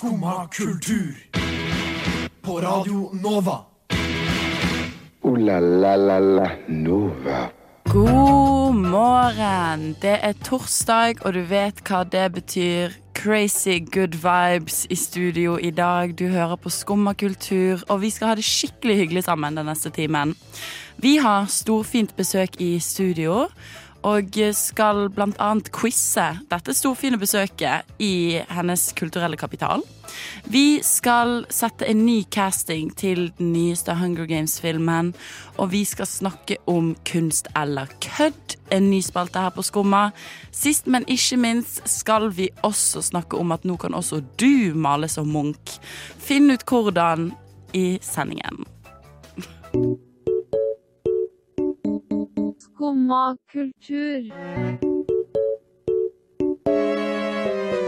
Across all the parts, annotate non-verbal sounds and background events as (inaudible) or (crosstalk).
Skumma kultur. På Radio Nova. O-la-la-la-la Nova. God morgen! Det er torsdag, og du vet hva det betyr. Crazy good vibes i studio i dag. Du hører på Skumma kultur, og vi skal ha det skikkelig hyggelig sammen den neste timen. Vi har storfint besøk i studio. Og skal annet quize dette storfine besøket i hennes kulturelle kapital. Vi skal sette en ny casting til den nyeste Hunger Games-filmen. Og vi skal snakke om kunst eller kødd, en ny spalte her på Skumma. Sist, men ikke minst skal vi også snakke om at nå kan også du male som Munch. Finn ut hvordan i sendingen. Skumma kultur.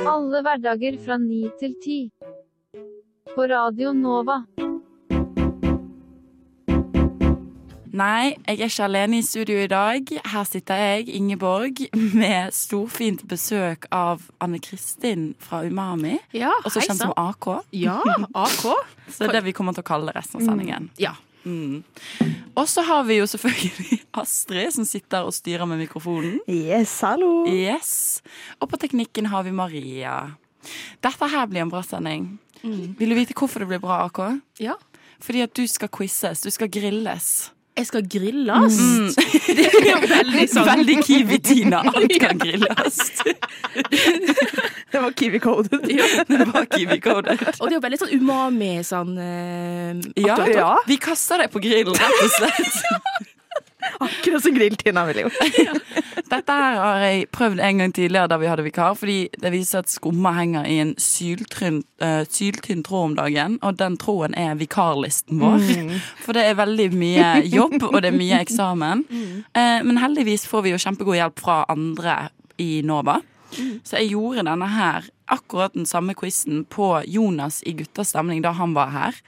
Alle hverdager fra ni til ti. På Radio Nova. Nei, jeg er ikke alene i studio i dag. Her sitter jeg, Ingeborg, med storfint besøk av Anne Kristin fra Umami. Ja, Også hei kjent som AK. Ja, AK. (laughs) Så det er det vi kommer til å kalle resten av sendingen. Ja. Mm. Og så har vi jo selvfølgelig (laughs) Astrid, som sitter og styrer med mikrofonen. Yes, hallo. Yes. Og på teknikken har vi Maria. Dette her blir en bra sending. Vil du vite hvorfor det blir bra, AK? ja. Fordi at du skal quizes. Du skal grilles. Jeg skal grilles. (laughs) Det er jo veldig (laughs) sånn Veldig Kiwi-Tina. Alt kan grilles. Det var Kiwi-coded. Ja. (laughs) Det var Kiwi-coded. Og det er jo veldig sånn umami sånn uh, Ja, ja. vi kaster deg på grillen, rett og slett. (laughs) Akkurat som grilltina ville gjort. (laughs) Dette her har jeg prøvd en gang tidligere da vi hadde vikar, fordi det viser at skumma henger i en syltynn, uh, syltynn tråd om dagen, og den tråden er vikarlisten vår. For det er veldig mye jobb, og det er mye eksamen. Eh, men heldigvis får vi jo kjempegod hjelp fra andre i Nova. Så jeg gjorde denne her, akkurat den samme quizen, på Jonas i Guttas stemning da han var her.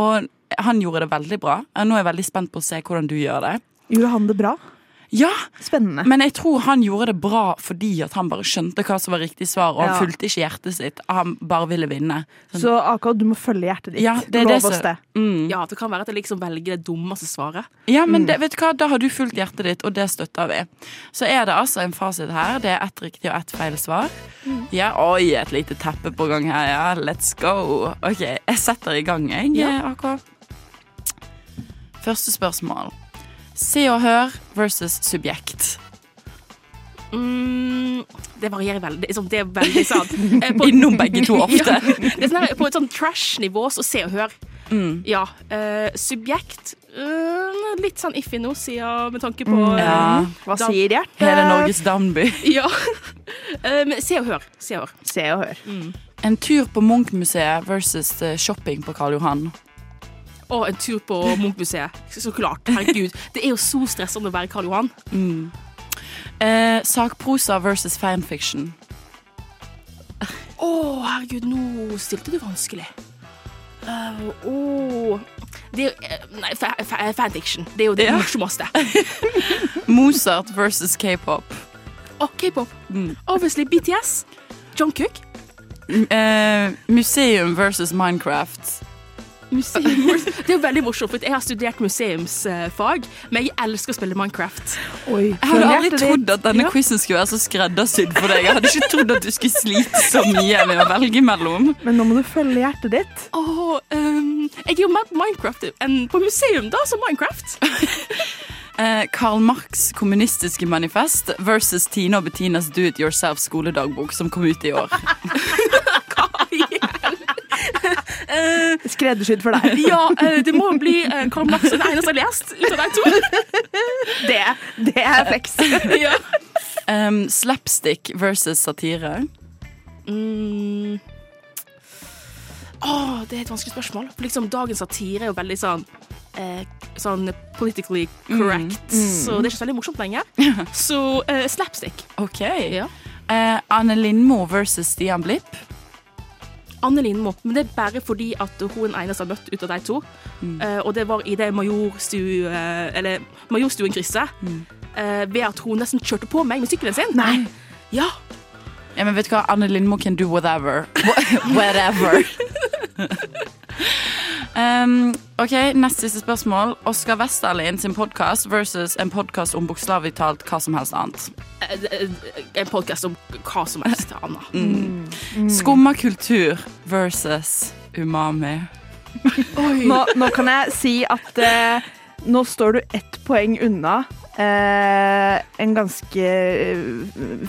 Og han gjorde det veldig bra. Nå er jeg veldig spent på å se hvordan du gjør det. Gjorde han det bra? Ja, Spennende. men jeg tror han gjorde det bra fordi at han bare skjønte hva som var riktig svar, og han Ja. fulgte ikke hjertet sitt. Han bare ville vinne. Så AK, du må følge hjertet ditt. Ja, det er det oss det. Mm. Ja, det kan være at jeg liksom velger det dummeste svaret. Ja, men det, vet du hva, da har du fulgt hjertet ditt, og det støtter vi. Så er det altså en fasit her. Det er ett riktig og ett feil svar. Ja, oi, et lite teppe på gang her, ja. Let's go. Ok, jeg setter i gang, jeg, Ja. AK. Første spørsmål. Se og hør versus subjekt. Mm, det varierer veldig. Sånn, det er veldig sant. (laughs) Eh, på- Innom begge to (laughs) ofte. Ja, det sånn her, på et sånn trash-nivå, så se og hør. Mm. Ja. Uh, subjekt uh, Litt sånn iffy nå, siden med tanke på eh, Ja. Hva sier de? Hele Norges Danby. (laughs) Ja. Se og hør. Se og hør. Se og hør. En tur på Munch-museet versus shopping på Karl Johan. Og en tur på Munch-museet. Så klart. Herregud. Det er jo så stressende å være Karl Johan. Eh, sakprosa versus fanfiction. Å, herregud, nå stilte du vanskelig. Uh, åh. Det er jo eh, Nei, fa fa fanfiction. Det er jo det Ja. morsomste. (laughs) Mozart versus k-pop. Og k-pop. Mm. Obviously BTS. John Cook. Uh, museum versus Minecraft. Museum. Det er jo veldig morsomt, for jeg har studert museumsfag, men jeg elsker å spille Minecraft. Oi, Jeg hadde aldri trodd at denne Ja. quizen skulle være så skreddersydd for deg. Jeg hadde ikke trodd at du skulle slite så mye med å velge mellom. Men nå må du følge hjertet ditt. Åh, um, jeg er jo mer på Minecraft enn på museum, da, som Minecraft. (laughs) Eh, Karl Marx' kommunistiske manifest versus Tina og Bettinas Do It Yourself skoledagbok som kom ut i år. (laughs) Eh, Skreddersydd for deg. ja, uh, det må bli uh, Karl Marx den eneste jeg har lest ut av de to. (laughs) Det, det er flex. (laughs) ja. Um, slapstick versus satire. Mm. Åh, det er et vanskelig spørsmål. For liksom, dagens satire er jo veldig sånn eh, Sånn politically correct. Så det er ikke så veldig morsomt lenger. (laughs) Så eh, slapstick. OK. Ja. Eh, Anne Lindmo versus Stian Blipp. Anne Lindmo. Men det er bare fordi at hun eneste har møtt ut av de to. Eh, og det var i det Majorstue, eller Majorstuen-krysset. Eh, ved at hun nesten kjørte på meg med sykkelen sin. Nei. Ja. Ja, men vet du hva? Anne Lindmo can do whatever. Wha- (laughs) Whatever. (laughs) um, ok, Nest siste spørsmål. Oskar Westerlin sin podkast versus en podkast om bokstavelig talt hva som helst annet. Eh, eh, En podkast om hva som helst, Anna. Skumma kultur versus umami. Nå, nå kan jeg si at eh, nå står du ett poeng unna eh, en ganske eh,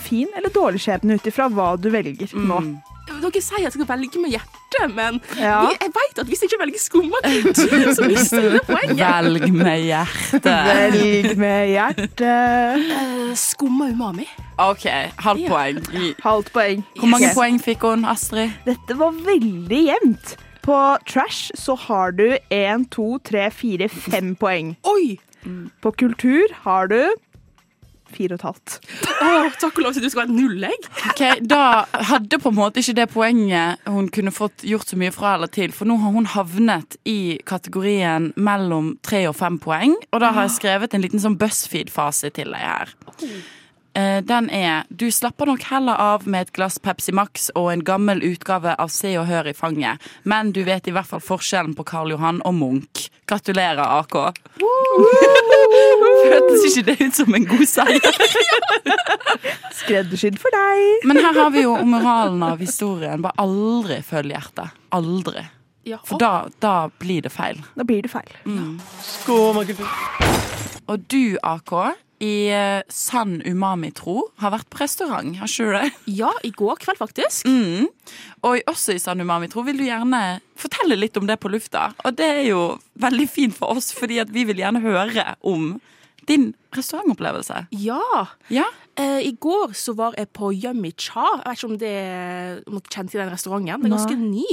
fin eller dårlig skjebne ut ifra hva du velger nå. Dere sier at jeg skal velge med hjertet, men Ja. jeg vet at hvis jeg ikke velger skummakultur, så mister jeg det poenget. Velg med hjertet. Velg med hjertet. Uh, skumma umami. OK, halvt poeng. Ja. Halvt poeng. Hvor mange yes. poeng fikk hun, Astrid? Dette var veldig jevnt. På trash så har du én, to, tre, fire, fem poeng. Oi! På kultur har du fire og et halvt. Å, takk og lov til at du skal være nullegg. Ok, Da hadde på en måte ikke det poenget hun kunne fått gjort så mye fra eller til. For nå har hun havnet i kategorien mellom tre og fem poeng. Og da har jeg skrevet en liten sånn BuzzFeed-fase til deg her. Eh, Den er Du slapper nok heller av med et glass Pepsi Max og en gammel utgave av Se og Hør i fanget, men du vet i hvert fall forskjellen på Karl Johan og Munch. Gratulerer, AK. Føltes ikke det ut som en god seier? (laughs) Skreddersydd for deg. Men her har vi jo moralen av historien. Bare aldri følg hjertet. Aldri. Ja. For da, da blir det feil. Da blir det feil. Og du, AK, i eh, sann umami-tro, har vært på restaurant, har ikke du det? ja, i går kveld, faktisk. Mm. Og også i sann umami-tro vil du gjerne fortelle litt om det på lufta. Og det er jo veldig fint for oss, fordi vi vil gjerne høre om din restaurantopplevelse. Ja. Ja? Eh, I går så var jeg på Yummy Cha. Jeg vet ikke om, det, om dere kjente til den restauranten. Den er ganske ny.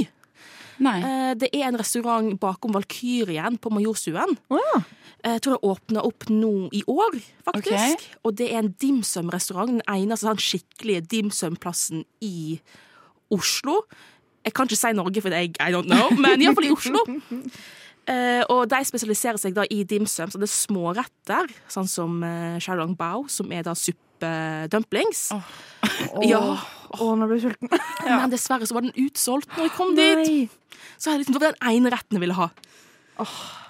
Nei. Eh, det er en restaurant bakom Valkyrien på Majorstuen. Oh, ja. Jeg tror det åpna opp nå i år, faktisk. Okay. Og det er en dimsum-restaurant. Den eneste sånn skikkelige dimsum-plassen i Oslo. Jeg kan ikke si Norge, for jeg I don't know, men iallfall i Oslo. Uh, (laughs) og de spesialiserer seg da i dimsum, så det er småretter, sånn som uh, xiaolong Bao, som er da suppedumplings. (laughs) Ja. Å, nå ble jeg sulten. (laughs) Men dessverre så var den utsolgt når jeg kom dit. Så jeg liksom, det var den ene retten jeg ville ha.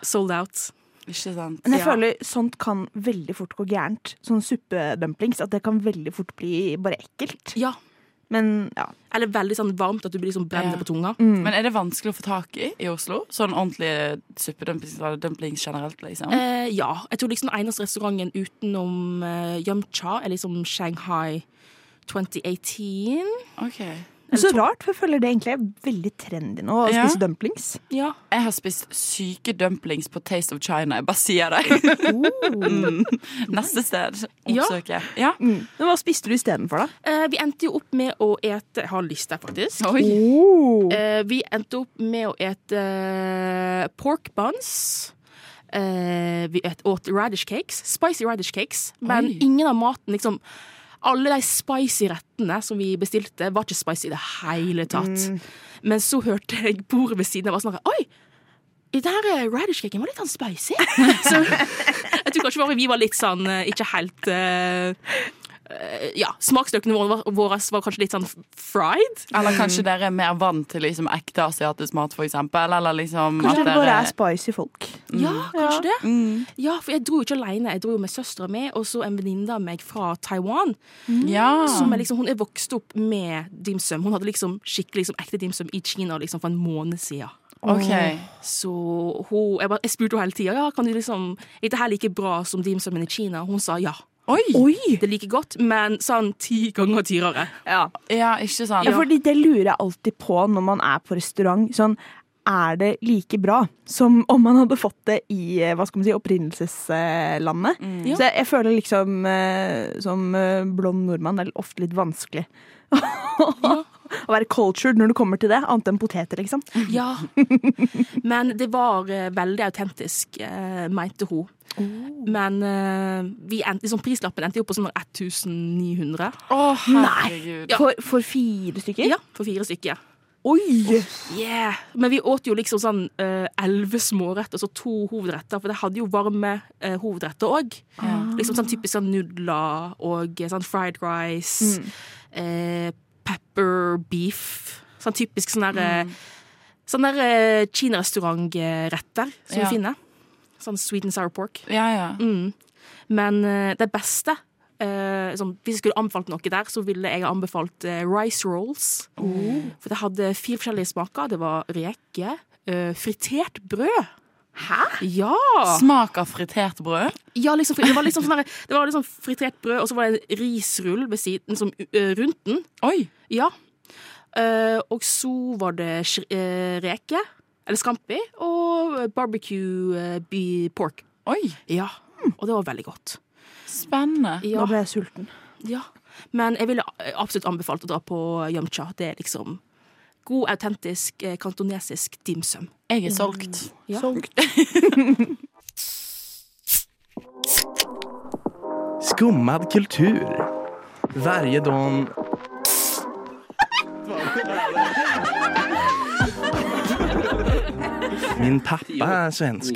Sold out. Ikke sant? Men jeg Ja. føler sånt kan veldig fort gå gærent. Sånn suppedumplings. At det kan veldig fort bli bare ekkelt. Ja. Men ja. Eller veldig sånn varmt at du blir liksom brennende Ja. på tunga. Men er det vanskelig å få tak i i Oslo? Sånn ordentlige suppedumplings dumplings generelt, liksom? Eh, ja. Jeg tror liksom den eneste restauranten utenom uh, Yumcha er liksom Shanghai 2018. Ok. Så rart, for jeg føler det egentlig er veldig trendy nå å Ja. spise dumplings. Ja. Jeg har spist syke dumplings på Taste of China. Jeg bare sier det. (laughs) Mm. Neste sted. oppsøker jeg. Ja. Men hva spiste du istedenfor, da? Eh, vi endte jo opp med å ete Jeg har lyst der faktisk. Oi. Oh. Eh, vi endte opp med å ete uh, pork buns. Eh, vi et, åt radish cakes. Spicy radish cakes. Men Oi. ingen av maten liksom Alle de spicy rettene som vi bestilte, var ikke spicy i det hele tatt. Men så hørte jeg bordet ved siden av og snakket Oi! Den her radish cake var litt sånn spicy. (laughs) så jeg tror kanskje bare vi var litt sånn eh, ikke helt eh, eh, Ja, smaksløkene våre, våre var kanskje litt sånn fried. Eller kanskje dere er mer vant til liksom ekte asiatisk mat, for eksempel. Eller liksom Kanskje at det bare er spicy folk. Ja, kanskje det. mm. Ja, for jeg dro jo ikke alene. Jeg dro jo med søstera mi og så en venninne av meg fra Taiwan. Ja. Som er liksom, hun er vokst opp med dimsum. Hun hadde liksom skikkelig liksom, ekte dimsum i Kina liksom, for en måned siden. Okay. Så hun, jeg, bare, jeg spurte henne hele tida ja, kan du liksom, er dette like bra som dimsumen i Kina. Hun sa ja. Oi! Oi! Det er like godt, men sånn ti ganger dyrere. Ja. Ja, ikke sant? Ja, fordi det lurer jeg alltid på når man er på restaurant. Sånn, er det like bra som om man hadde fått det i eh, hva skal man si, opprinnelseslandet? Ja. Så jeg, jeg føler liksom eh, som eh, blond nordmann det er ofte litt vanskelig (laughs) å være cultured når det kommer til det, annet enn poteter, liksom. Ja. Men det var eh, veldig autentisk, eh, mente hun. Men eh, vi endte, liksom, prislappen endte jo på sånn 1900. Å, herregud. Ja. For, for fire stykker? Ja, for fire stykker. Oi! Yeah. Men vi åt jo liksom sånn elleve uh, småretter, så to hovedretter. For det hadde jo varme uh, hovedretter òg. Liksom sånn typisk sånn nudler og sånn fried rice. Eh, pepper beef. Sånn typisk sånn der mm. Sånn der eh, kinarestaurantretter som Ja. vi finner. Sånn sweet and sour pork. Ja, ja. Mm. Men eh, det beste eh, sånn, Hvis jeg skulle anbefalt noe der, så ville jeg anbefalt rice rolls. For det hadde fire forskjellige smaker. Det var reke, fritert brød. Hæ? Ja! Smak av fritert brød. ja liksom, det var liksom sånn det var liksom fritert brød, og så var det en risrull ved siden, som, eh, rundt den. Oi! Ja. Eh, og så var det sk- eh, reke, eller scampi, og barbecue eh, be pork. Oi, Ja. Og det var veldig godt. spennende. Ja. Nå ble jeg sulten. Ja, men jeg ville absolutt anbefalt å dra på Yamcha. Det er liksom god, autentisk eh, kantonesisk dimsum. Jeg er solgt. Ja. (laughs) Skummad kultur. Varje dag... Min pappa er svensk.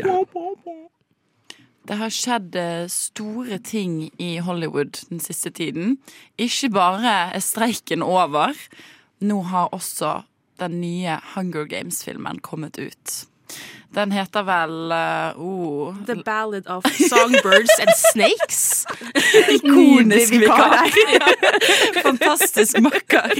Det har skjedd eh, store ting i Hollywood den siste tiden. Ikke bare er streiken over, nå har også den nye Hunger Games-filmen kommet ut. Den heter vel uh, oh, The Ballad of Songbirds and Snakes. (laughs) Ikonisk vikar. (laughs) Fantastisk makker.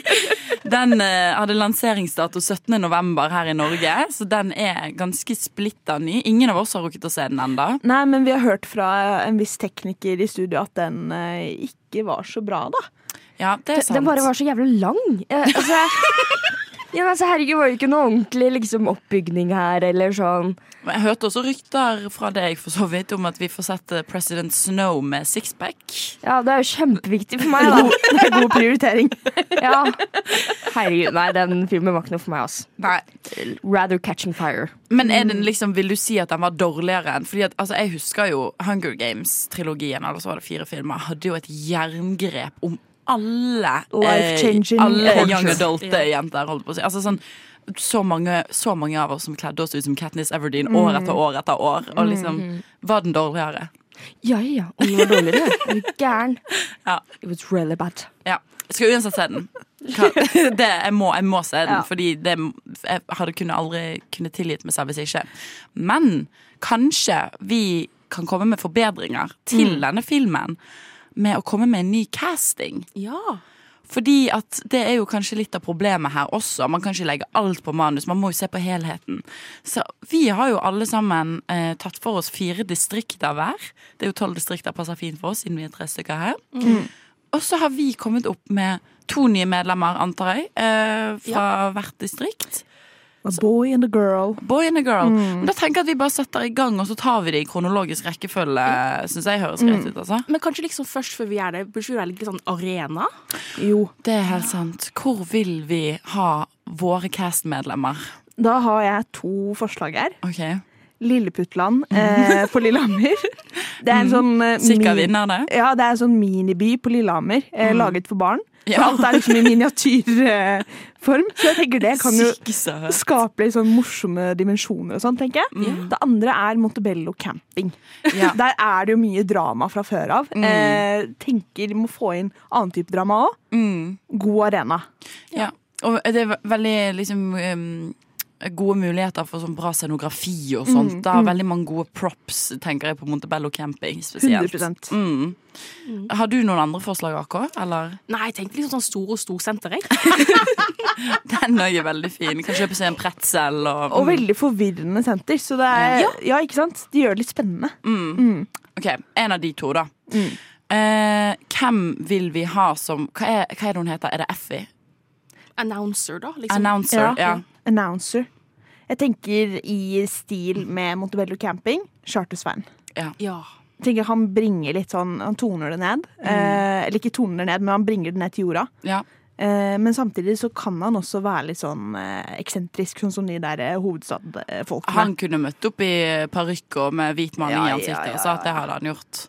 Den uh, hadde lanseringsdato 17. november her i Norge, så den er ganske splitta ny. Ingen av oss har rukket å se den ennå. Nei, men vi har hørt fra en viss tekniker i studio at den uh, ikke var så bra, da. Ja, det er sant. Den bare var så jævlig lang. Altså, ja, men altså, herregud, var det ikke noe ordentlig liksom, oppbygning her, eller sånn. Men Jeg hørte også rykter fra deg for så vidt om at vi får sett eh, President Snow med sixpack. Ja, det er jo kjempeviktig for meg, da. (laughs) Det er god prioritering. (laughs) Ja. Herregud, nei, den filmen var ikke noe for meg, altså. Nei. Rather Catching Fire. Men er den liksom, vil du si at den var dårligere enn Fordi at, altså, Jeg husker jo Hunger Games-trilogien, eller så var det fire filmer, hadde jo et jerngrep om alle eh, Alle young adult-jenter, holdt på å si. Altså sånn så mange, så mange av oss som kledde oss ut som Katniss Everdeen år etter år etter år. Og liksom Var den dårligere? Ja, ja, om den var dårligere. Er du gæren? (laughs) Ja. It was really bad. Ja. Jeg skal uansett se den. (laughs) Det, jeg, må, jeg må se den, Ja. fordi det, jeg hadde kunne aldri kunne tilgitt meg selv hvis ikke. Men kanskje vi kan komme med forbedringer til denne filmen med å komme med en ny casting. Ja. Fordi at det er jo kanskje litt av problemet her også. Man kan ikke legge alt på manus, man må jo se på helheten. Så vi har jo alle sammen eh, tatt for oss fire distrikter hver. Det er jo tolv distrikter passer fint for oss, siden vi er tre stykker her. Og så har vi kommet opp med to nye medlemmer, antar jeg, eh, fra hvert distrikt. A boy and a girl. Boy and a girl. Men da tenker jeg at vi bare setter i gang, og så tar vi det i kronologisk rekkefølge. Synes jeg høres greit ut, altså. Men kanskje liksom først før vi gjør det, burde vi være litt sånn arena? Jo, Det er helt sant. Hvor vil vi ha våre cast-medlemmer? da har jeg to forslag her. Okay. Lilleputtland eh, på Lillehammer. Det er en sånn eh, Sikker vinner det? Ja, det er en sånn miniby på Lillehammer, eh, laget for barn. Ja. alt er liksom i miniatyrform. så jeg tenker det kan jo skape litt sånn morsomme dimensjoner og sånn, tenker jeg. Det andre er Montebello camping. Ja. (laughs) Der er det jo mye drama fra før av. Eh, tenker må få inn annen type drama òg. Mm. God arena. Ja. Og det er veldig liksom um, gode muligheter for sånn bra scenografi og sånt. Det mm. veldig mange gode props, tenker jeg, på Montebello camping spesielt. 100 Mm. Har du noen andre forslag, AK? Eller? Nei, jeg tenkte liksom sånn store og storsenter, jeg. (laughs) Den er jo veldig fin. Kan kjøpe seg en pretzel og, Og veldig forvirrende senter. Så det er, ja. ikke sant? De gjør det litt spennende. mm. Ok, en av de to, da. Eh, hvem vil vi ha som Hva er, hva er det hun heter? Er det Effie? Announcer, da. Liksom. Announcer. Ja. Ja. Announcer. Jeg tenker i stil med Montebello camping. Charter-Svein. ja. Ja. Jeg tenker Han bringer litt sånn Han toner det ned. Eh, eller ikke toner det ned, men han bringer det ned til jorda. ja. Eh, men samtidig så kan han også være litt sånn eh, eksentrisk, sånn som de der eh, hovedstadfolkene. Han kunne møtt opp i parykk og med hvit maling Ja, i ja, ansiktet ja, og sa at det hadde han gjort.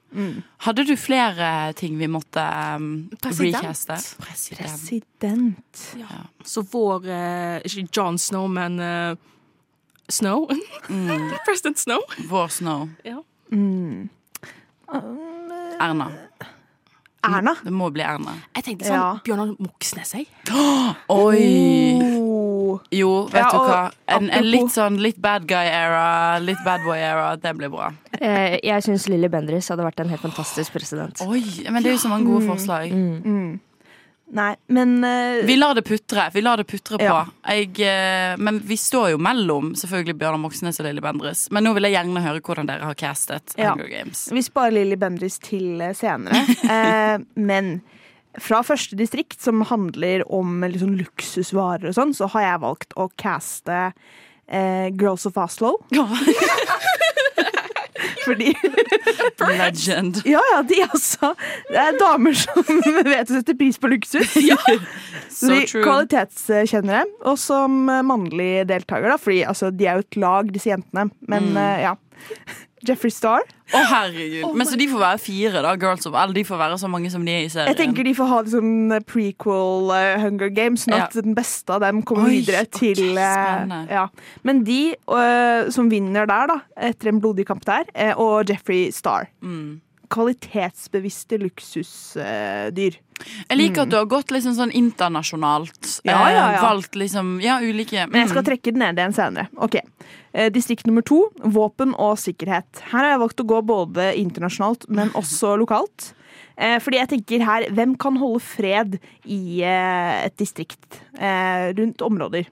Hadde du flere ting vi måtte um, President. recaste? President. President. Så vår Ikke uh, John Snow, men uh, Snow. (laughs) President Snow. Vår Snow. Ja. Mm. Erna. Erna. Det må bli Erna. Jeg tenkte sånn Ja. Bjørnar Moxnes, jeg. Oi! Oh. Jo, vet Ja, du hva. En, en litt sånn litt bad guy-era, litt bad boy-era, det blir bra. Eh, jeg syns Lilly Bendriss hadde vært en helt fantastisk president. Oi, men det er jo så mange gode forslag. Mm. Nei, men uh... Vi lar det putre. Vi lar det putre på. Ja. Jeg, uh, men vi står jo mellom selvfølgelig Bjørnar Moxnes og Lilly Bendriss. Men nå vil jeg gjerne høre hvordan dere har castet Ja. Hunger Games. vi sparer Lilly Bendriss til eh, senere. uh, (laughs) men fra første distrikt, som handler om sånn luksusvarer og sånn, så har jeg valgt å caste Girls of Oslo. (laughs) Fordi (laughs) Legend. Ja, ja, de også. Det er damer som (laughs) vet å sette pris på luksus. So (laughs) de true. kvalitetskjennere. Og som mannlig deltaker, da, fordi altså, de er jo et lag, disse jentene. Men Mm. eh, ja. Jeffrey Star. Å, herregud. Men så de får være fire, da? Girls of All. de får være så mange som de er i serien. Jeg tenker de får ha det sånn prequel uh, Hunger Games, sånn at den beste av dem kommer Oi, videre til okay, spennende. ja. Men de uh, som vinner der, da, etter en blodig kamp der, uh, og Jeffrey Star. Mm. Kvalitetsbevisste luksusdyr. Jeg liker at du har gått liksom sånn internasjonalt. Ja, ja, ja. Eh, valgt liksom Ja, ulike Men jeg skal mm. trekke den ned igjen senere. Ok. Eh, Distrikt nummer to, våpen og sikkerhet. Her har jeg valgt å gå både internasjonalt, men også lokalt. Eh, Fordi jeg tenker her, hvem kan holde fred i et distrikt rundt områder?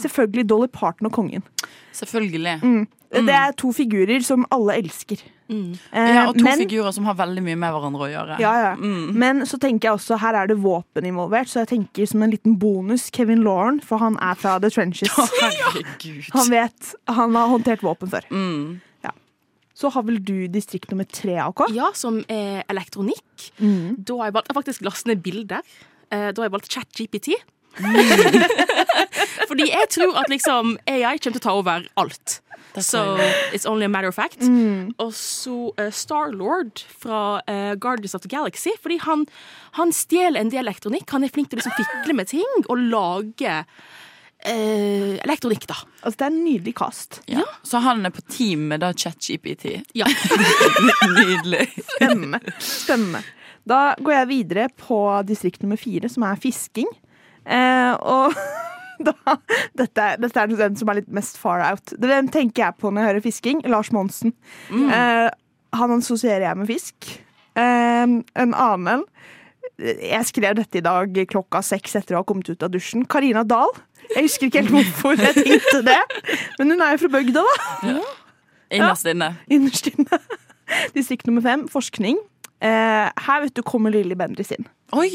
Selvfølgelig Dolly Parton og kongen. Selvfølgelig. Mm. Det er to figurer som alle elsker. Mm. Eh, Ja, og to men, figurer som har veldig mye med hverandre å gjøre. ja, ja. Mm. men så tenker jeg også her er det våpen involvert, så jeg tenker som en liten bonus Kevin Lauren, for han er fra The Trenches. Herregud. Han vet, han har håndtert våpen før. Mm. Så har vel du distrikt nummer tre, AK? Ja, som er elektronikk. Mm. Da har jeg valgt, jeg har faktisk lastet ned bilder. Eh, Da har jeg valgt ChatGPT. (laughs) Fordi jeg tror at liksom AI kommer til å ta over alt. So it's only a matter of fact. Mm. Og så uh, Starlord fra uh, Guardians of the Galaxy. Fordi han, han stjeler en del elektronikk. Han er flink til å liksom fikle med ting og lage uh, elektronikk, da. Altså, det er en nydelig cast. Ja. Så han er på team med da ChatGPT. Ja. (laughs) Nydelig. Spennende. Spennende. Da går jeg videre på distrikt nummer fire, som er fisking. Eh, og (laughs) da, dette, dette er den som er litt mest far out. Hvem tenker jeg på når jeg hører fisking? Lars Monsen. Eh, han assosierer jeg med fisk. Eh, en annen Jeg skrev dette i dag klokka seks etter å ha kommet ut av dusjen. Karina Dahl. Jeg husker ikke helt hvorfor jeg tenkte det, men hun er jo fra bygda, da. Innerst inne. Innerst inne. Distrikt nummer fem, forskning. Eh, her vet du, kommer Lilly Bendriss inn. Oi!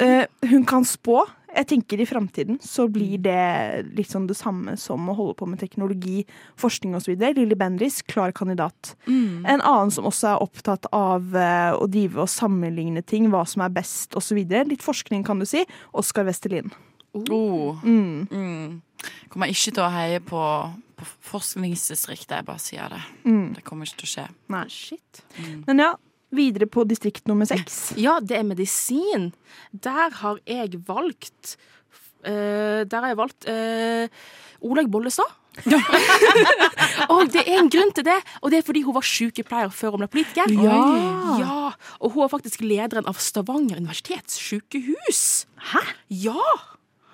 Eh, hun kan spå. Jeg tenker I framtiden så blir det litt sånn det samme som å holde på med teknologi, forskning osv. Lilly Bendriss, klar kandidat. Mm. En annen som også er opptatt av eh, å drive og sammenligne ting, hva som er best osv. Litt forskning, kan du si. Oskar Westerlin. Oh. Mm. Mm. Kommer ikke til å heie på, på forskningsdistriktet, jeg bare sier det. Mm. Det kommer ikke til å skje. Nei. Shit. Men ja, videre på distrikt nummer seks. Ja, det er medisin. Der har jeg valgt uh, Der har jeg valgt uh, Olaug Bollestad. (laughs) og det er en grunn til det, og det er fordi hun var sykepleier før hun ble politiker. Ja. ja. Og hun er faktisk lederen av Stavanger universitetssykehus. Hæ? Ja.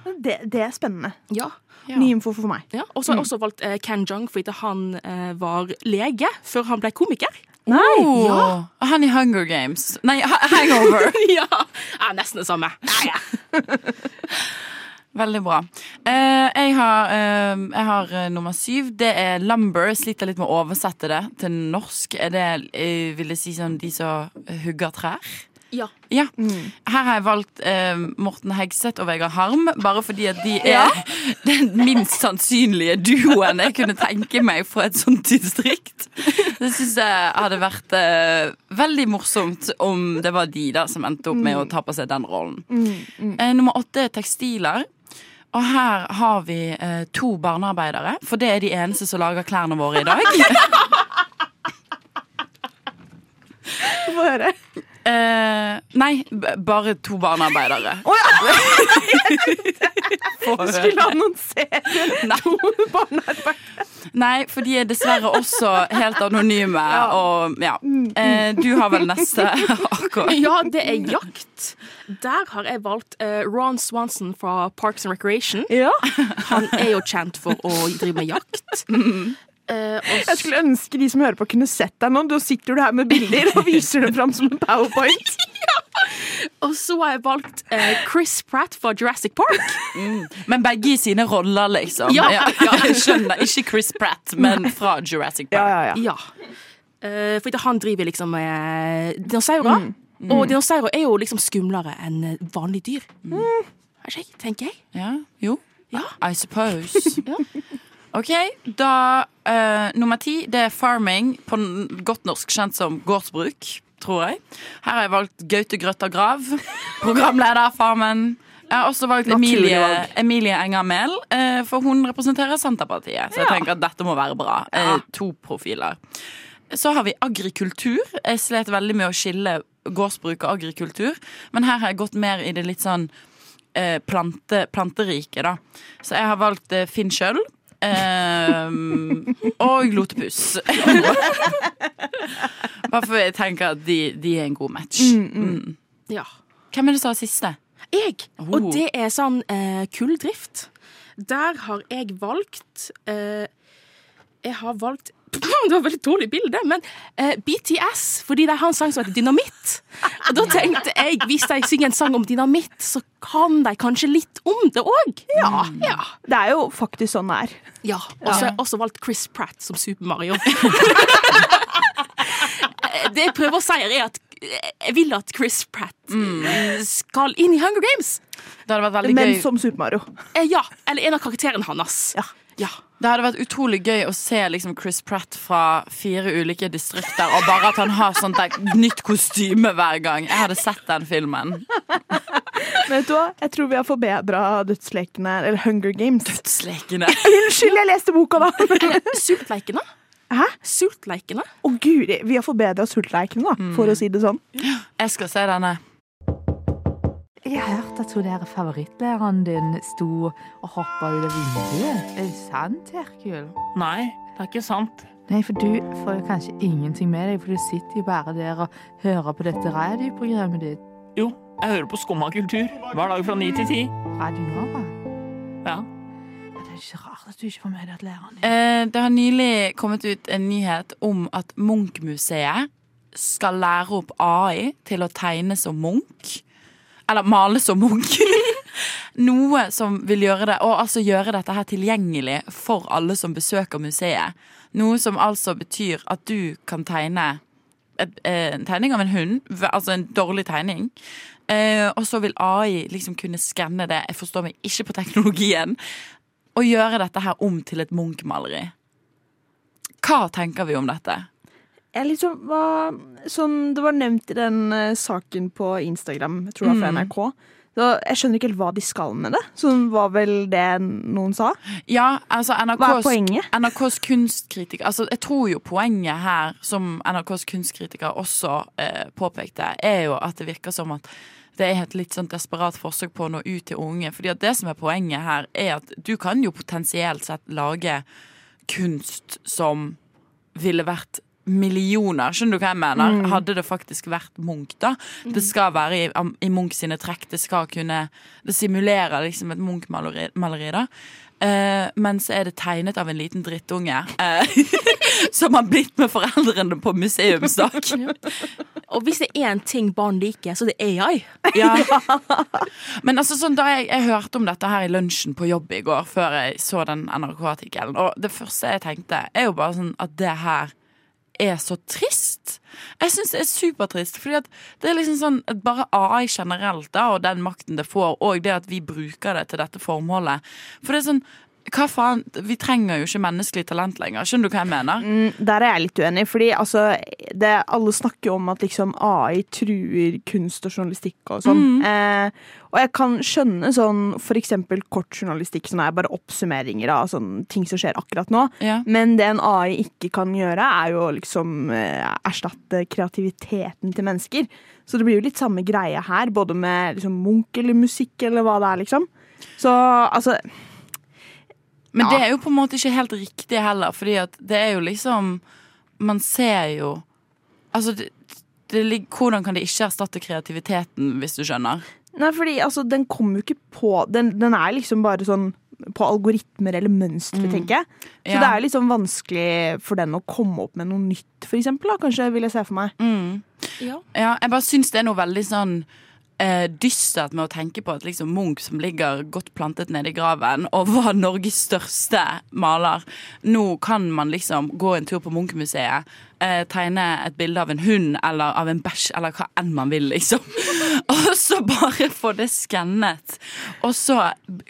Det, det er spennende. ja. Ja. Ny info for meg. ja. Og så har jeg også valgt eh, Ken Jong fordi han eh, var lege før han ble komiker. Nei! Oh, Han i Hunger Games. Nei, Hangover. (laughs) ja. ja, nesten det samme. Nei, ja. (laughs) Veldig bra. Eh, jeg har, eh, jeg har eh, nummer syv. Det er lumber. Sliter litt med å oversette det til norsk. Er det, eh, vil jeg si sånn de som hugger trær? Ja. Ja. Her har jeg valgt eh, Morten Hegseth og Vegard Harm, bare fordi at de er (laughs) den minst sannsynlige duoen jeg kunne tenke meg fra et sånt distrikt. Det syns jeg hadde vært eh, veldig morsomt om det var de da som endte opp med å ta på seg den rollen. Eh, nummer åtte er tekstiler. Og her har vi eh, to barnearbeidere, for det er de eneste som lager klærne våre i dag. (laughs) Få høre. Eh, nei, bare to barnearbeidere. Få høre. (laughs) Skulle annonsere to barnearbeidere. Nei, for de er dessverre også helt anonyme. Og ja. Eh, du har vel neste, akkurat. (laughs) Ja, det er jakt. Der har jeg valgt eh, Ron Swanson fra Parks and Recreation. Ja. Han er jo kjent for å drive med jakt. Eh, og Jeg skulle ønske de som hører på, kunne sett deg nå. Da sitter du her med bilder og viser det fram som en powerpoint. (laughs) Og så har jeg valgt uh, Chris Pratt fra Jurassic Park. Men begge i sine roller, liksom. Ja. jeg skjønner. Ikke Chris Pratt, men fra Jurassic Park. Ja, ja, ja. Ja. Eh, fordi han driver liksom med dinosaurer. Og dinosaurer er jo liksom skumlere enn vanlige dyr. Mm. Er ikke, tenker jeg. Ja, jo. Ja. I suppose. OK, da uh, Nummer ti, det er farming, på godt norsk kjent som gårdsbruk, tror jeg. Her har jeg valgt Gaute Grøtta Grav, (laughs) programleder Farmen. Jeg har også valgt Emilie. Emilie Enger Mehl, uh, for hun representerer Senterpartiet. Så jeg tenker at dette må være bra. Uh, to profiler. Så har vi agrikultur. Jeg slet veldig med å skille gårdsbruk og agrikultur, men her har jeg gått mer i det litt sånn plante, planterike, da. Så jeg har valgt Finn Schjøll. Eh, og Lotepus. (laughs) Bare for jeg tenker at de, de er en god match. Mm. Ja. Hvem er det som har siste? Jeg. Oh. Og det er sånn eh, kulldrift. Der har jeg valgt eh, Jeg har valgt (laughs) Det var et veldig dårlig bilde, men eh, BTS. Fordi de har en sang som heter Dynamitt. Og da tenkte jeg, hvis de synger en sang om dynamitt, så kan de kanskje litt om det òg. Ja. ja. Det er jo faktisk sånn det er. Ja, og så har jeg også valgt Chris Pratt som Super Mario. (laughs) det jeg prøver å si, er at jeg vil at Chris Pratt eh, skal inn i Hunger Games. Det hadde vært veldig Men gøy. som Super Mario. Eh, ja, eller en av karakterene hans. Ja. Ja. Det hadde vært utrolig gøy å se liksom Chris Pratt fra fire ulike distrikter, og bare at han har sånt der nytt kostyme hver gang. Jeg hadde sett den filmen. Vet du hva? Jeg tror vi har forbedra Dødslekene, eller Hunger Games. Dødslekene. (laughs) Unnskyld, jeg leste boka, da! (laughs) Sultleikene. Hæ? Sultleikene. Å guri, vi har forbedra Sultleikene, da, for å si det sånn. Jeg skal se denne. Jeg har hørt at hun der favorittlæreren din sto og hoppa ut av vinduet. Er det sant, Herkul? Nei, det er ikke sant. Nei, for du får jo kanskje ingenting med deg, for du sitter jo bare der og hører på dette radioprogrammet ditt. Jo, jeg hører på Skumma kultur hver dag fra ni til ti. Radio Nova. Ja. Ja, det er ikke rart at du ikke får med deg at læreren din Eh, det har nylig kommet ut en nyhet om at Munch-museet skal lære opp AI til å tegne som Munch. Eller male som munk. (laughs) Noe som vil gjøre det, og altså gjøre dette her tilgjengelig for alle som besøker museet. Noe som altså betyr at du kan tegne eh, en tegning av en hund, altså en dårlig tegning. Eh, og så vil AI liksom kunne skanne det, jeg forstår meg ikke på teknologien, og gjøre dette her om til et Munch-maleri. Hva tenker vi om dette? Jeg liksom var, som det var nevnt i den eh, saken på Instagram, jeg tror var fra Mm. NRK. Så jeg skjønner ikke helt hva de skal med det. Sånn var vel det noen sa. Ja, altså Hva er NRKs, poenget? NRKs kunstkritiker altså Jeg tror jo poenget her, som NRKs kunstkritiker også eh, påpekte, er jo at det virker som at det er et litt sånn desperat forsøk på å nå ut til unge. Fordi at det som er poenget her, er at du kan jo potensielt sett lage kunst som ville vært millioner. Skjønner du hva jeg mener? Hadde det faktisk vært Munch, da. Det skal være i, i Munch sine trekk. Det skal kunne Det simulerer liksom et Munch-maleri, da. Uh, men så er det tegnet av en liten drittunge uh, (laughs) som har blitt med foreldrene på museumsdag. (laughs) Og hvis det er én ting barn liker, så det er AI. Ja. (laughs) Men altså sånn, da jeg, jeg hørte om dette her i lunsjen på jobb i går, før jeg så den NRK-artikkelen, og det første jeg tenkte, er jo bare sånn at det her er så trist. Jeg syns det er supertrist. Fordi at det er liksom sånn at bare AI generelt, da, og den makten det får, og det at vi bruker det til dette formålet. For det er sånn hva faen, Vi trenger jo ikke menneskelig talent lenger. Skjønner du hva jeg mener? Mm, Der er jeg litt uenig, fordi altså, det, alle snakker jo om at liksom AI truer kunst og journalistikk og sånn. Eh, og jeg kan skjønne sånn for eksempel kortjournalistikk, som er bare oppsummeringer av sånn, ting som skjer akkurat nå. Ja. Men det en AI ikke kan gjøre, er jo liksom eh, erstatte kreativiteten til mennesker. Så det blir jo litt samme greie her, både med liksom Munch eller musikk eller hva det er, liksom. Så altså Men Ja. det er jo på en måte ikke helt riktig heller, fordi at det er jo liksom Man ser jo Altså, det, det, hvordan kan det ikke erstatte kreativiteten, hvis du skjønner? Nei, fordi altså, den kommer jo ikke på den, den er liksom bare sånn på algoritmer eller mønstre, tenker jeg. Så Ja. det er liksom vanskelig for den å komme opp med noe nytt, for eksempel. Da, kanskje, vil jeg se for meg. Mm. Ja. Ja, jeg bare syns det er noe veldig sånn eh, dystert med å tenke på at liksom Munch, som ligger godt plantet nede i graven, og var Norges største maler Nå kan man liksom gå en tur på Munch-museet, eh, tegne et bilde av en hund eller av en bæsj, eller hva enn man vil, liksom. (laughs) Og så bare få det skannet. Og så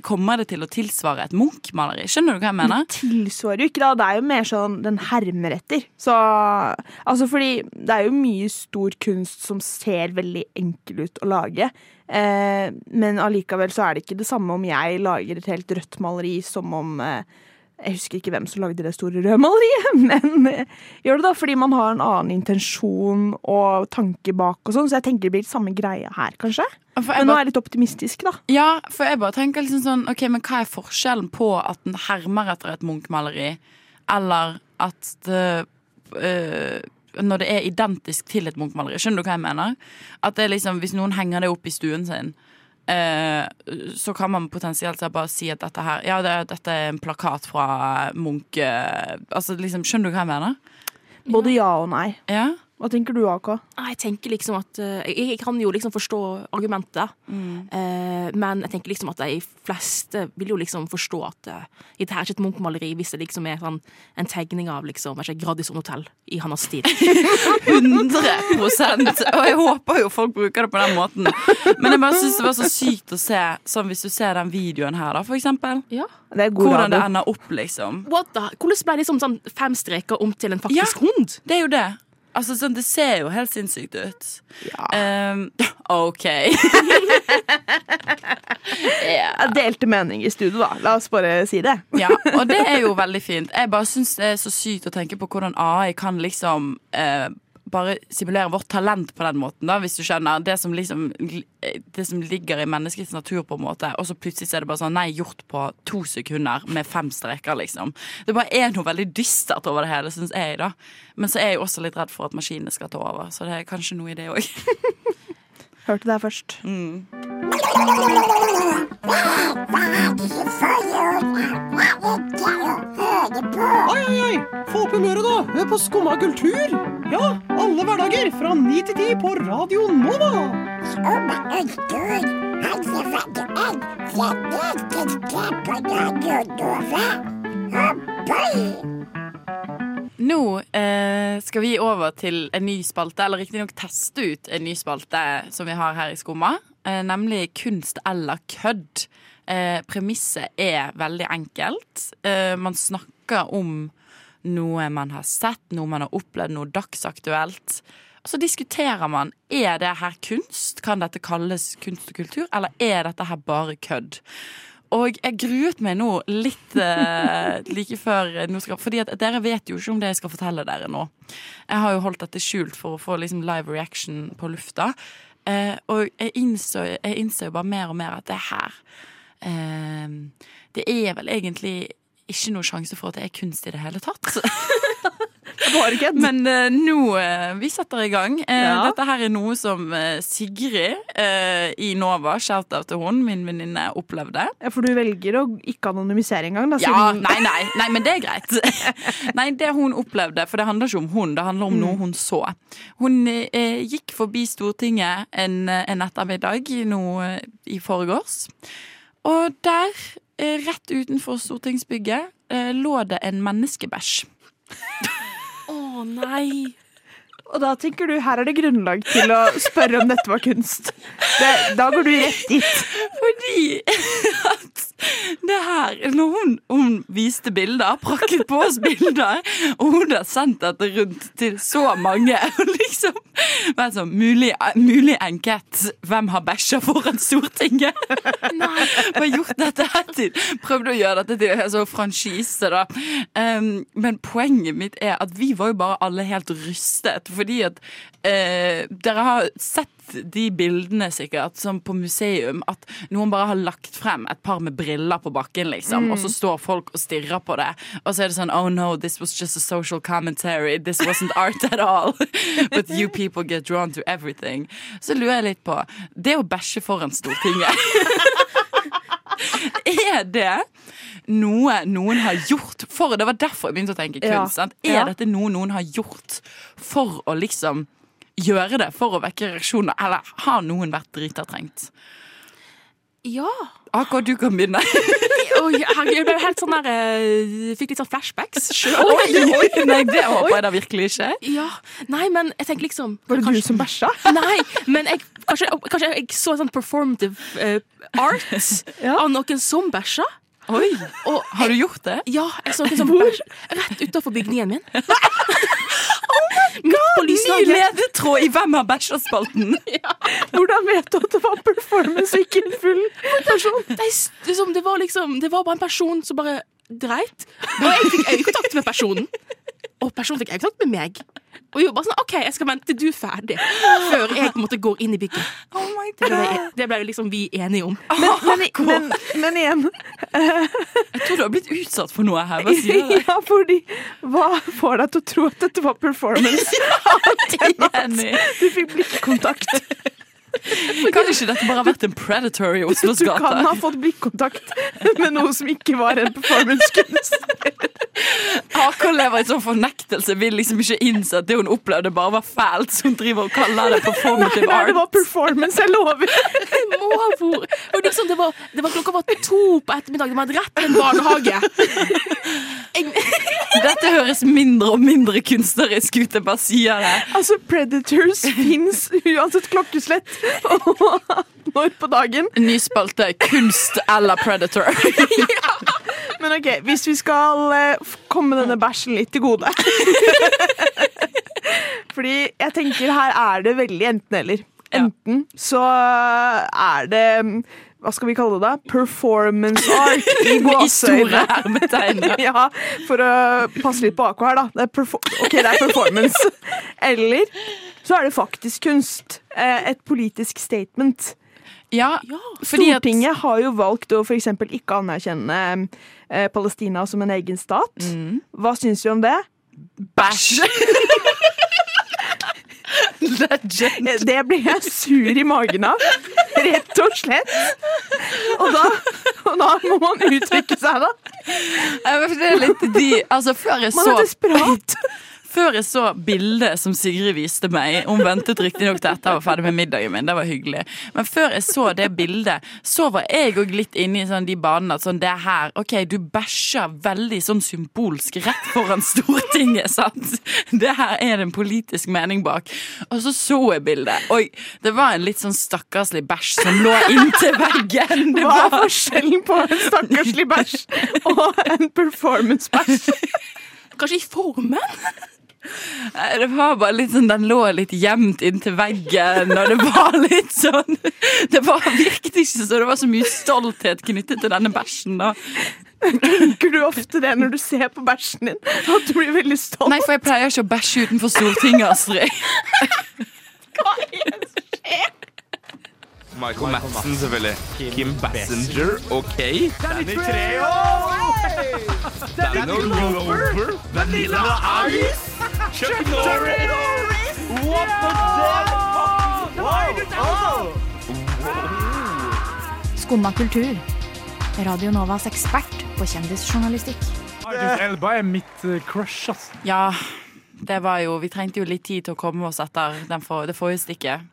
kommer det til å tilsvare et Munch-maleri. Skjønner du hva jeg mener? tilsvarer jo ikke da. Det er jo mer sånn den hermer etter. Så, altså fordi det er jo mye stor kunst som ser veldig enkel ut å lage. Eh, men allikevel så er det ikke det samme om jeg lager et helt rødt maleri som om eh, Jeg husker ikke hvem som lagde det store røde maleriet, (laughs) men eh, gjør det da fordi man har en annen intensjon og tanke bak og sånn. Så jeg tenker det blir samme greia her, kanskje. Men nå er jeg litt optimistisk, da. Ja, for jeg bare tenker liksom sånn Ok, men hva er forskjellen på at den hermer etter et Munch-maleri, eller at det øh, Når det er identisk til et Munch-maleri. Skjønner du hva jeg mener? At det er liksom, Hvis noen henger det opp i stuen sin, så kan man potensielt bare si at dette her Ja, det, dette er en plakat fra Munch øh, Altså liksom, Skjønner du hva jeg mener? Både ja og nei. Ja? Hva tenker du, AK? Jeg tenker liksom at eh, Jeg kan jo liksom forstå argumentet, mm. men jeg tenker liksom at de fleste vil jo liksom forstå at uh, dette her er ikke et Munch-maleri hvis det liksom er sånn, en tegning av liksom, ikke Gradison hotell i hans stil. (laughs) 100 Og jeg håper jo folk bruker det på den måten. Men jeg bare synes det var så sykt å se Sånn hvis du ser den videoen her, da, for eksempel. Ja. Det er Hvordan det ender opp, liksom. What the? Hvordan ble liksom sånn fem streker om til en faktisk hund? Det er jo det. Altså, sånn, Det ser jo helt sinnssykt ut. Um, (laughs) OK. (laughs) Jeg delte mening i studio, da. La oss bare si det. (laughs) Ja, og det er jo veldig fint. Jeg bare syns det er så sykt å tenke på hvordan AI kan liksom eh, bare simulere vårt talent på den måten, da, hvis du skjønner. Det som liksom Det som ligger i menneskets natur, på en måte. Og så plutselig er det bare sånn Nei, gjort på to sekunder med fem streker, liksom. Det bare er noe veldig dystert over det hele, syns jeg, da. Men så er jeg også litt redd for at maskinene skal ta over, så det er kanskje noe i det òg. (laughs) Hørte det her først. Oi, oi, oi! Få opp humøret, da! Hør på Skumma kultur! Ja, alle hverdager fra ni til ti på Radio Nova! Nå eh, skal vi over til en ny spalte, eller riktignok teste ut en ny spalte som vi har her i Skumma, eh, nemlig kunst eller kødd. Eh, premisset er veldig enkelt. Eh, man snakker om noe man har sett, noe man har opplevd, noe dagsaktuelt. Og så diskuterer man er det her kunst, kan dette kalles kunst og kultur, eller er dette her bare kødd. Og jeg gruet meg nå litt eh, (laughs) like før skal, Fordi at dere vet jo ikke om det jeg skal fortelle dere nå. Jeg har jo holdt dette skjult for å få liksom live reaction på lufta. Eh, og jeg innså, jeg innså jo bare mer og mer at det her eh, Det er vel egentlig ikke noe sjanse for at det er kunst i det hele tatt. (laughs) Men uh, nå uh, Vi setter i gang. Uh, Ja. Dette her er noe som Sigrid eh, i Nova, shout-out til hun, min venninne, opplevde. Ja, for du velger å ikke anonymisere engang, da. Ja, nei, nei, nei, men det er greit. (laughs) Nei, det hun opplevde, for det handler ikke om hun, det handler om noe hun så. Hun eh, gikk forbi Stortinget en, en ettermiddag nå i forgårs. Og der, rett utenfor stortingsbygget, eh, lå det en menneskebæsj. Å nei. Og da tenker du her er det grunnlag til å spørre om dette var kunst. Det, da går du rett dit. Fordi at (laughs) det her Når hun, hun viste bilder, prakket på oss bilder, og hun har sendt dette rundt til så mange (laughs) liksom sånn Mulig, mulig enkett. Hvem har bæsja foran Stortinget? (laughs) Nei. Og gjort dette her til Prøvde å gjøre dette til altså, franchise, da. Um, men poenget mitt er at vi var jo bare alle helt rystet, fordi at uh, dere har sett de bildene sikkert som på museum, at noen bare har lagt frem et par med briller på bakken, liksom, Mm. og så står folk og stirrer på det, og så er det sånn Oh no, this was just a social commentary. This wasn't art at all. (laughs) But you people get drawn to everything. Så lurer jeg litt på Det å bæsje foran Stortinget (laughs) Er det noe noen har gjort for Det var derfor jeg begynte å tenke kunst. Ja. Er dette noe noen har gjort for å liksom gjøre det, for å vekke reaksjoner, eller har noen vært drita trengt? Ja. Akkurat du kan begynne. (laughs) oh, jeg ble helt sånn der eh, Fikk litt sånn flashbacks sjøl. Oi, nei, det håper jeg da virkelig ikke. Ja. Nei, men jeg tenker liksom Var det du som bæsja? Nei, men jeg, kanskje, kanskje jeg så sånn performative uh, art av noen som bæsja. Oi, Og Har du gjort det? ja, jeg så noen som bæsja rett utafor bygningen min. (laughs) På Ny ledetråd i Hvem har bæsja-spalten? (laughs) Hvordan vet du at det var performance ikke en full person? Det, liksom, det, var liksom, det var bare en person som bare dreit. Og jeg fikk øyekontakt med personen. Og personen fikk øyekontakt med meg. Og jeg bare sånn, OK, jeg skal vente til du er ferdig, før jeg på en måte går inn i bygget. Oh my Det ble, God. det ble liksom vi enige om. Men, (laughs) men, men igjen, Jeg tror du har blitt utsatt for noe her. Hva sier du? (laughs) ja, fordi hva får deg til å tro at dette var performance? (laughs) Enig. Du fikk blikkontakt. Kan ikke dette bare ha vært en predator i Oslos Du kan ha fått blikkontakt med noe som ikke var en performancekunstner. AK lever i sånn fornektelse, vil liksom ikke innse at det hun opplevde, bare var fælt, så hun driver og kaller det performative Nei, det var performance, jeg lover. Og liksom, det, var, det var klokka var to på ettermiddagen, de hadde rett til en barnehage. (laughs) Dette høres mindre og mindre kunstnerisk ut, jeg bare sier det. Altså, Predators fins uansett klokkeslett (laughs) når på dagen. Ny spalte kunst eller predator. (laughs) Men ok, hvis vi skal eh, komme denne bæsjen litt til gode (laughs) Fordi jeg tenker her er det veldig enten-eller. Enten så er det mm, hva skal vi kalle det? da? Performance art i (laughs) gåseøyne. (laughs) Ja, for å passe litt på AK her, da. Det er ok, det er performance. (laughs) Eller så er det faktisk kunst. Eh, Et politisk statement. Ja, fordi at Stortinget har jo valgt å eksempel ikke anerkjenne eh, Palestina som en egen stat. Mm. Hva syns vi om det? Bæsj! Legend. Eh, Det blir jeg sur i magen av. Rett og slett. Og da, og da må man uttrykke seg, da. Det er litt de Altså, før jeg Man så er desperat. Før jeg så bildet som Sigrid viste meg Hun ventet riktignok til etter jeg var ferdig med middagen min. Det var hyggelig. Men før jeg så det bildet, så var jeg òg litt inne i sånn de banene at sånn det her OK, du bæsjer veldig sånn symbolsk rett foran Stortinget, sant? Det her er det en politisk mening bak. Og så så jeg bildet. Oi, det var en litt sånn stakkarslig bæsj som lå inntil veggen. Det Hva er var forskjellen på en stakkarslig bæsj og en performance-bæsj? Kanskje i formen? Det var bare litt sånn, Den lå litt gjemt inntil veggen, og det var litt sånn Det var, virket ikke så det var så mye stolthet knyttet til denne bæsjen. da Tenker du ofte det når du ser på bæsjen din? At du blir veldig stolt? Nei, for jeg pleier ikke å bæsje utenfor Stortinget, Astrid. Michael Madsen, selvfølgelig. Kim Bassinger, OK. Danny Treho! Danny Glover. Vanilla Ice! Chuck Norris! What the Wow! Skumma kultur. Radio Novas ekspert på kjendisjournalistikk. Idris Elba er mitt eh, crush, ass. Ja, det var jo Vi trengte jo litt tid til å komme oss etter den for, det forrige stikket.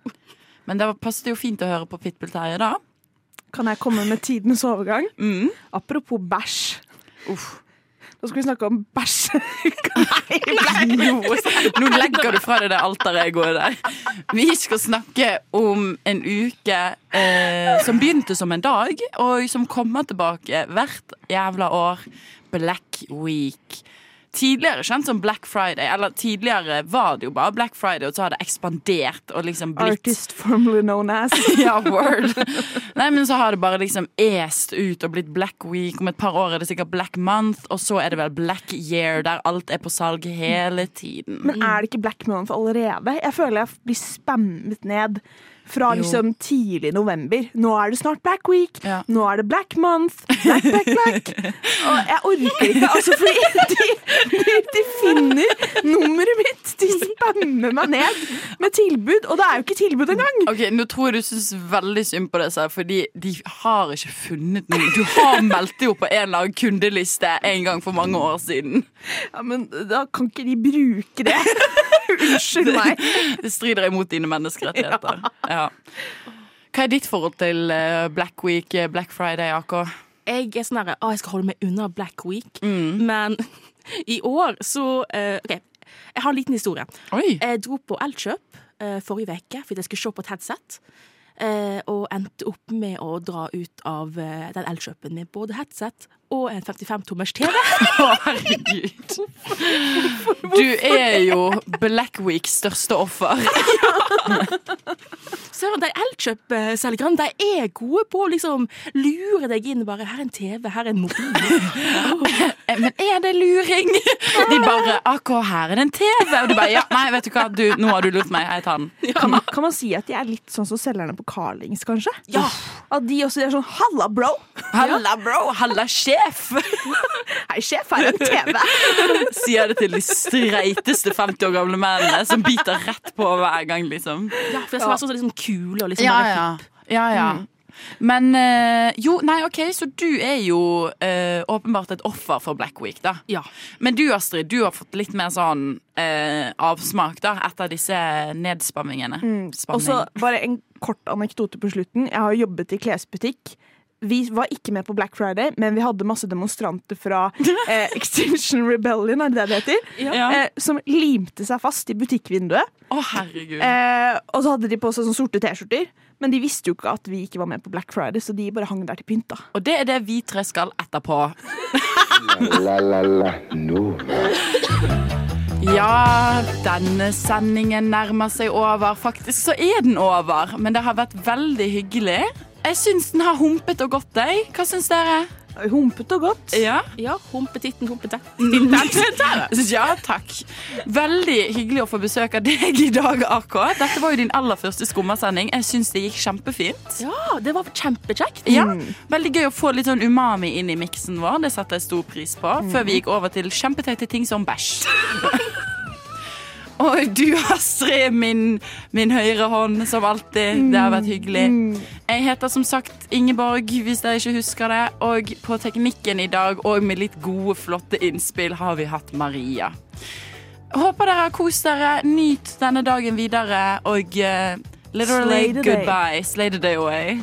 Men det passet jo fint å høre på Pitbull Terje, da. Kan jeg komme med tidens overgang? Mm. Apropos bæsj. Uff. Nå skal vi snakke om bæsj. (laughs) Nå, nå legger du fra deg det alteregoet der. Vi skal snakke om en uke eh, som begynte som en dag, og som kommer tilbake hvert jævla år. Black Week. Tidligere kjent som Black Friday. Eller tidligere var det jo bare Black Friday, og så har det ekspandert og liksom blitt Artist formerly known as. (laughs) ja, word. Nei, men så har det bare liksom est ut og blitt Black Week. Om et par år er det sikkert Black Month, og så er det vel Black Year, der alt er på salg hele tiden. Men er det ikke Black Month allerede? Jeg føler jeg blir spammet ned Fra liksom tidlig november. Nå er det snart Black Week. Nå er det Black Month. Black, black, black. (laughs) Og jeg orker ikke, altså, fordi (laughs) de, de, de finner nummeret mitt. De spammer meg ned med tilbud, og det er jo ikke tilbud engang. Ok, Nå tror jeg du syns veldig synd på det, fordi de har ikke funnet noe. Du har meldt deg opp på en eller annen kundeliste en gang for mange år siden. Ja, Men da kan ikke de bruke det. (laughs) Unnskyld meg. (laughs) Det strider imot dine menneskerettigheter. Ja. Hva er ditt forhold til eh, Black Week, eh, Black Friday, AK? Jeg er sånn herre Å, jeg skal holde meg unna Black Week. Men (laughs) i år så eh, OK, jeg har en liten historie. Jeg dro på Elkjøp forrige uke fordi jeg skulle se på et headset. og endte opp med å dra ut av den Elkjøpen med både headset og en 55-tommers TV. (laughs) Å, herregud. Du er jo Black Weeks største offer. (laughs) Så de Elkjøp-selgerne de er gode på å liksom lure deg inn. bare, 'Her er en TV, her er en mobil'. (laughs) Men er det luring? De bare 'AK, her er det en TV'. Og du bare ja, 'Nei, vet du hva, du, nå har du lurt meg. Jeg tar den'. Kan man, kan man si at de er litt sånn som selgerne på Carlings, kanskje? Ja. At de også er sånn 'halla, bro'. Halla, bro. Halla, sjef. (laughs) Hei, sjef, her er en TV. (laughs) Sier det til de streiteste 50 år gamle mennene som biter rett på hver gang, liksom. Ja, for jeg skal være sånn liksom kul og liksom Ja, bare ja. ja, ja. Men øh, jo, nei, OK, så du er jo øh, åpenbart et offer for Black Week, da. Ja. Men du, Astrid, du har fått litt mer sånn øh, avsmak da, etter disse nedspammingene. Og så bare en kort anekdote på slutten. Jeg har jobbet i klesbutikk. Vi var ikke med på Black Friday, men vi hadde masse demonstranter fra eh, (laughs) Extinction Rebellion, er det det heter? Ja. Eh, som limte seg fast i butikkvinduet. Å, herregud. Eh, og så hadde de på seg sånne sorte T-skjorter. Men de visste jo ikke at vi ikke var med på Black Friday, så de bare hang der til pynt. da. Og det er det vi tre skal etterpå. (laughs) La, la, la, Nova. Ja, denne sendingen nærmer seg over. Faktisk så er den over, men det har vært veldig hyggelig. Jeg syns den har humpet og gått, jeg. Hva syns dere? Humpet og godt. Ja. Ja, humpetitten, humpetett. (laughs) ja, takk. Veldig hyggelig å få besøk av deg i dag, AK. Dette var jo din aller første skummasending. Jeg syns det gikk kjempefint. Ja, det var kjempekjekt. Ja, Veldig gøy å få litt sånn umami inn i miksen vår. Det setter jeg stor pris på. Før vi gikk over til kjempeteite ting som bæsj. (laughs) Og du, Astrid, min, min høyre hånd, som alltid. Det har vært hyggelig. Jeg heter som sagt Ingeborg, hvis dere ikke husker det. Og på teknikken i dag, og med litt gode, flotte innspill, har vi hatt Maria. Håper dere har kost dere. Nyt denne dagen videre, og uh, literally Slay goodbye. Slay the day away.